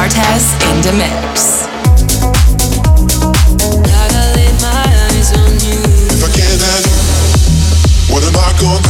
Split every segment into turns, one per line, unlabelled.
Bartes in the mix.
If I can't have you, what am I gonna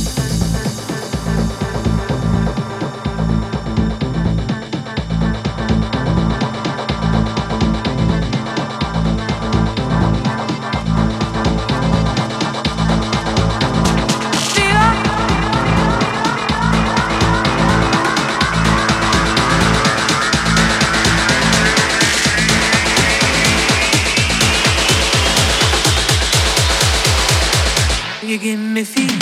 Give me fever.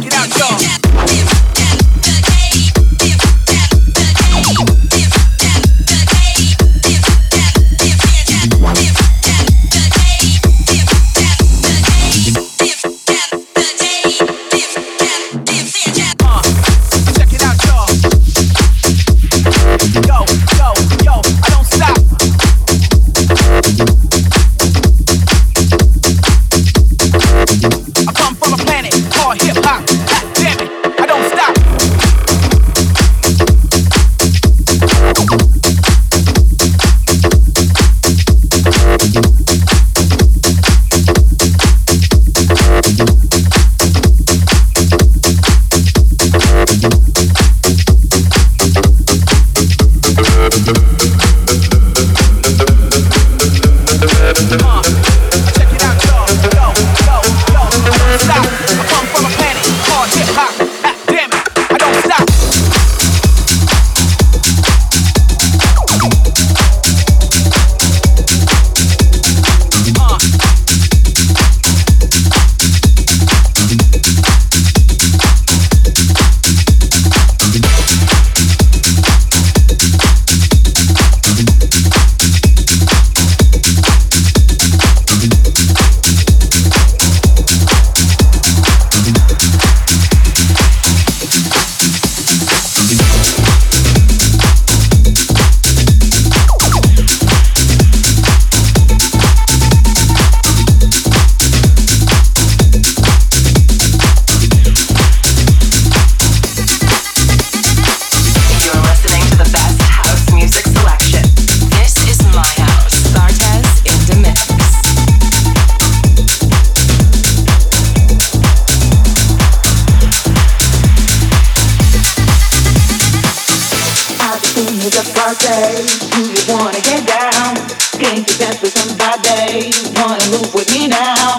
Different
Do you wanna
get down? Can't you dance with somebody? Wanna move with me now?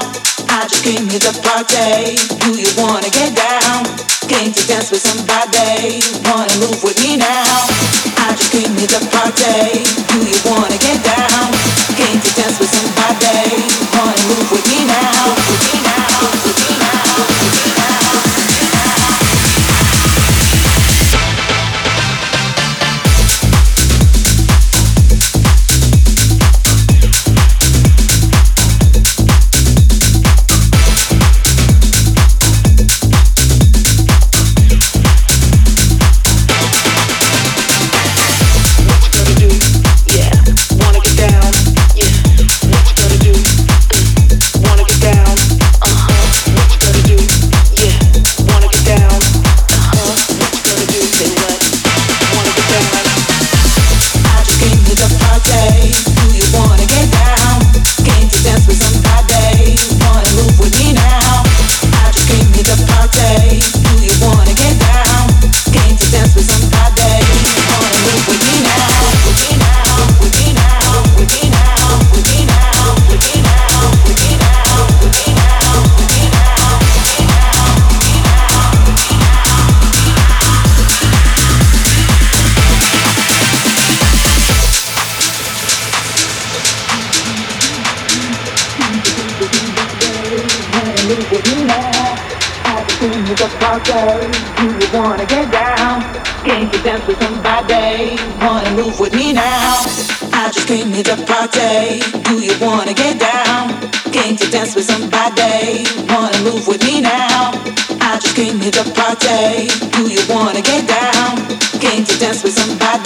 I just came here to party. Do you wanna get down? Can't you dance with somebody? Wanna move with me now? I just came here to party.
get down? Can't you dance with somebody?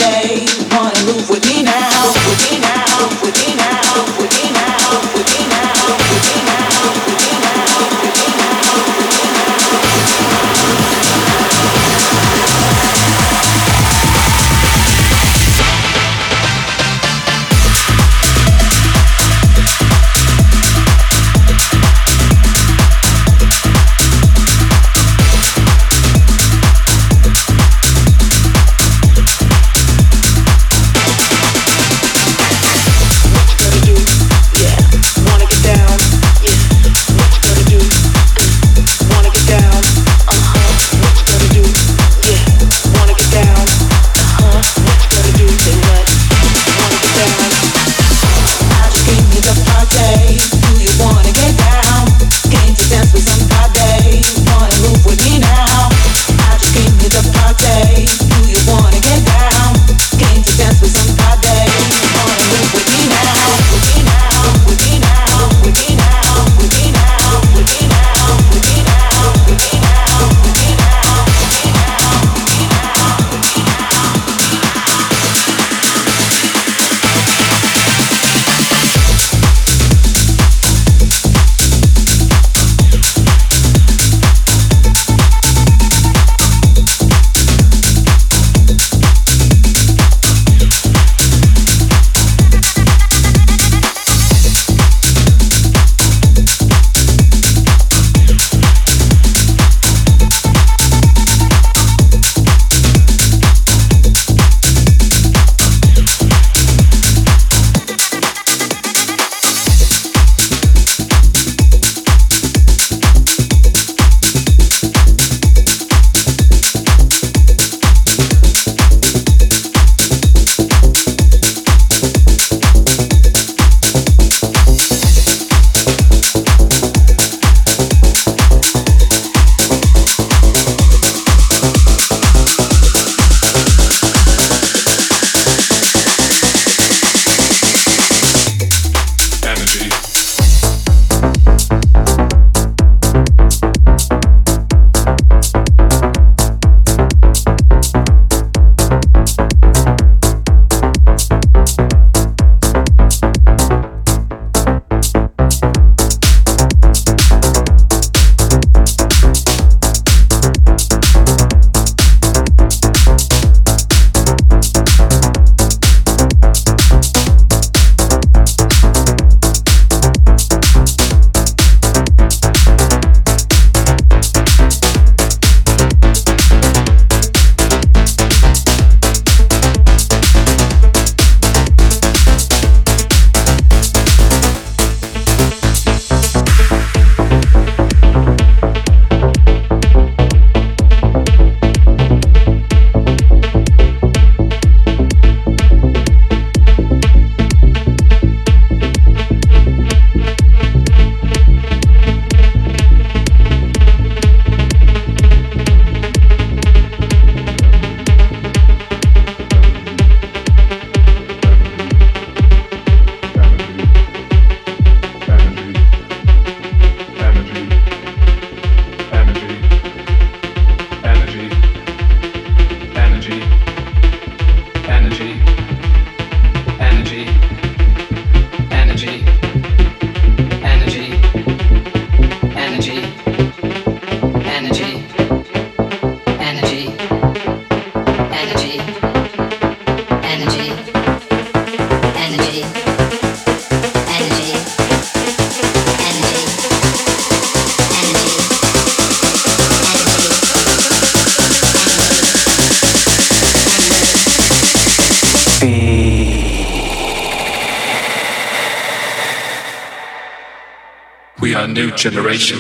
New generation.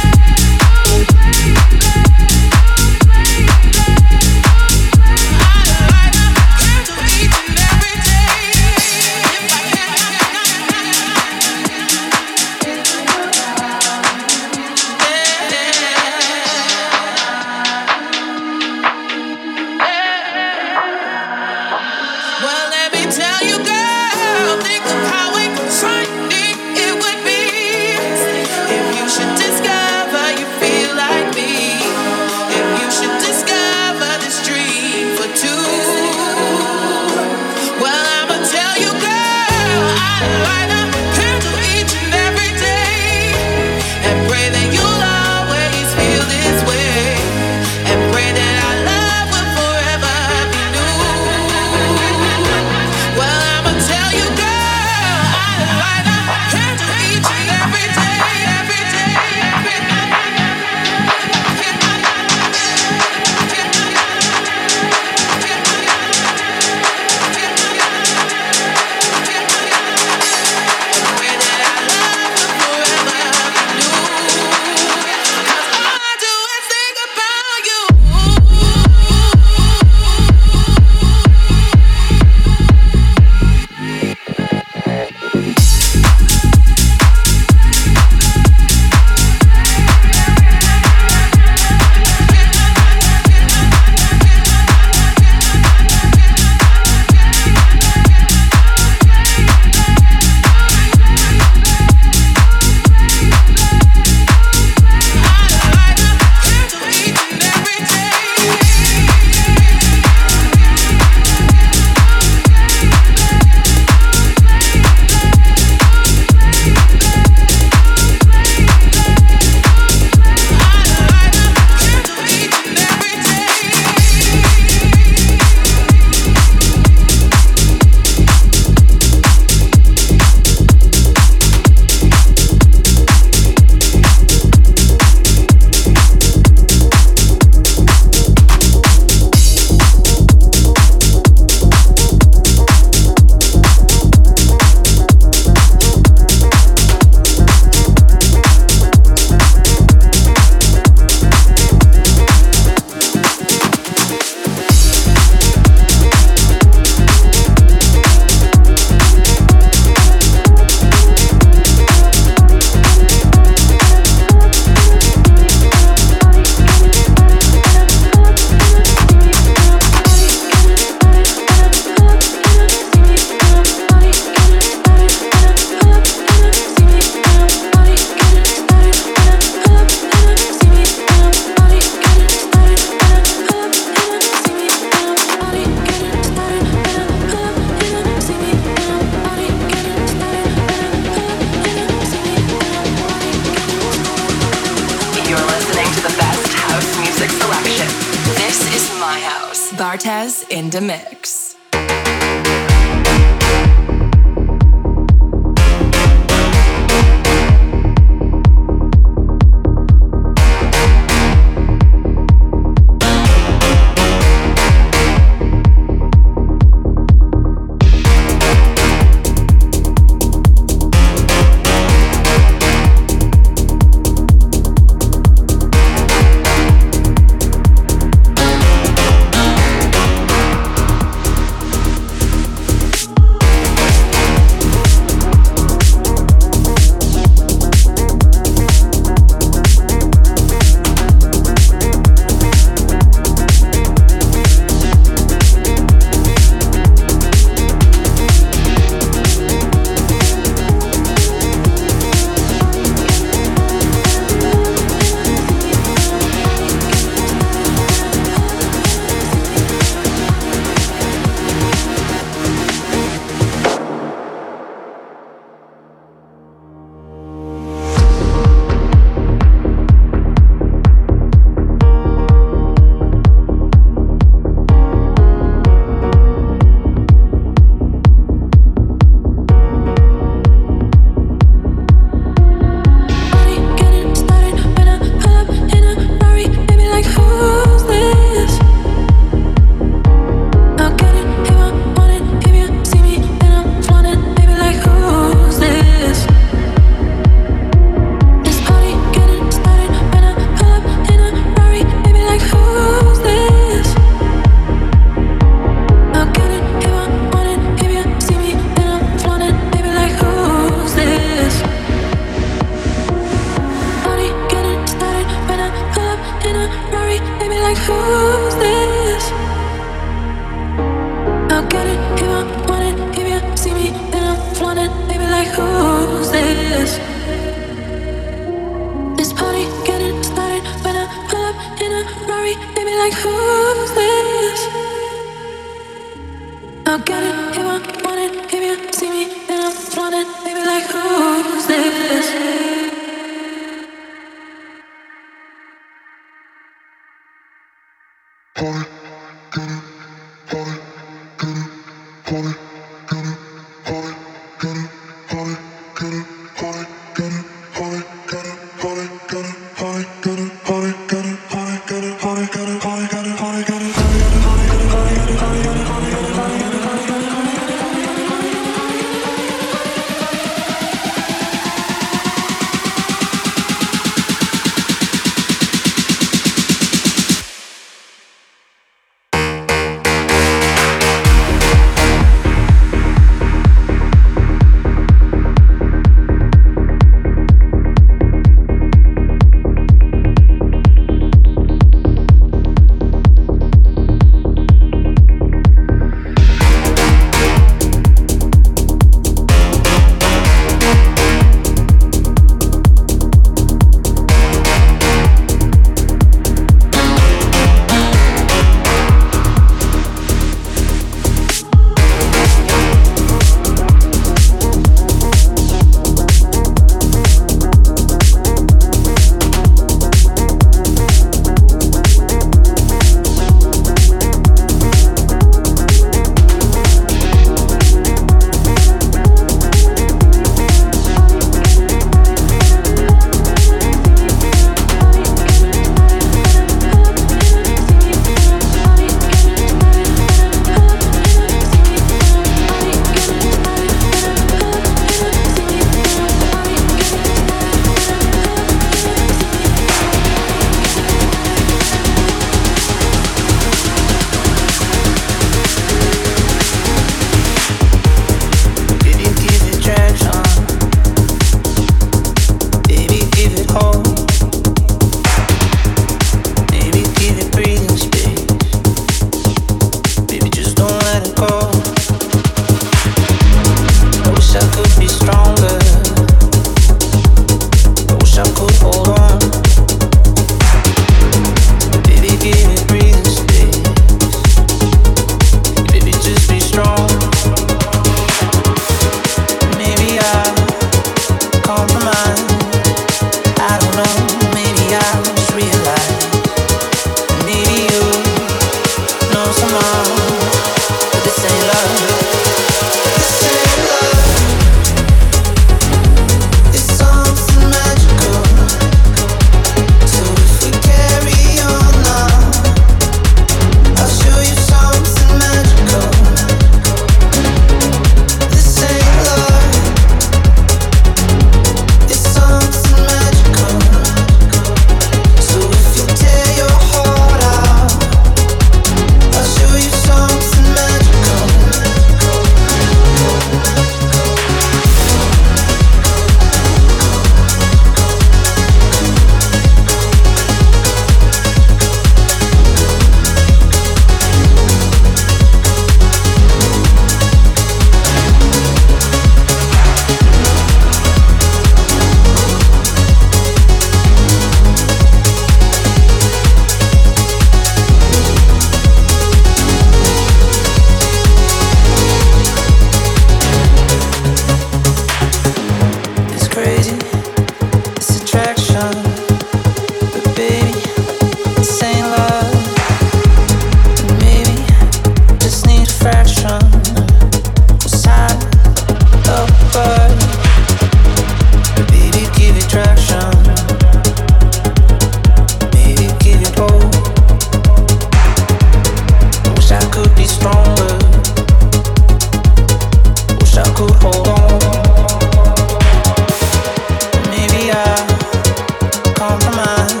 más.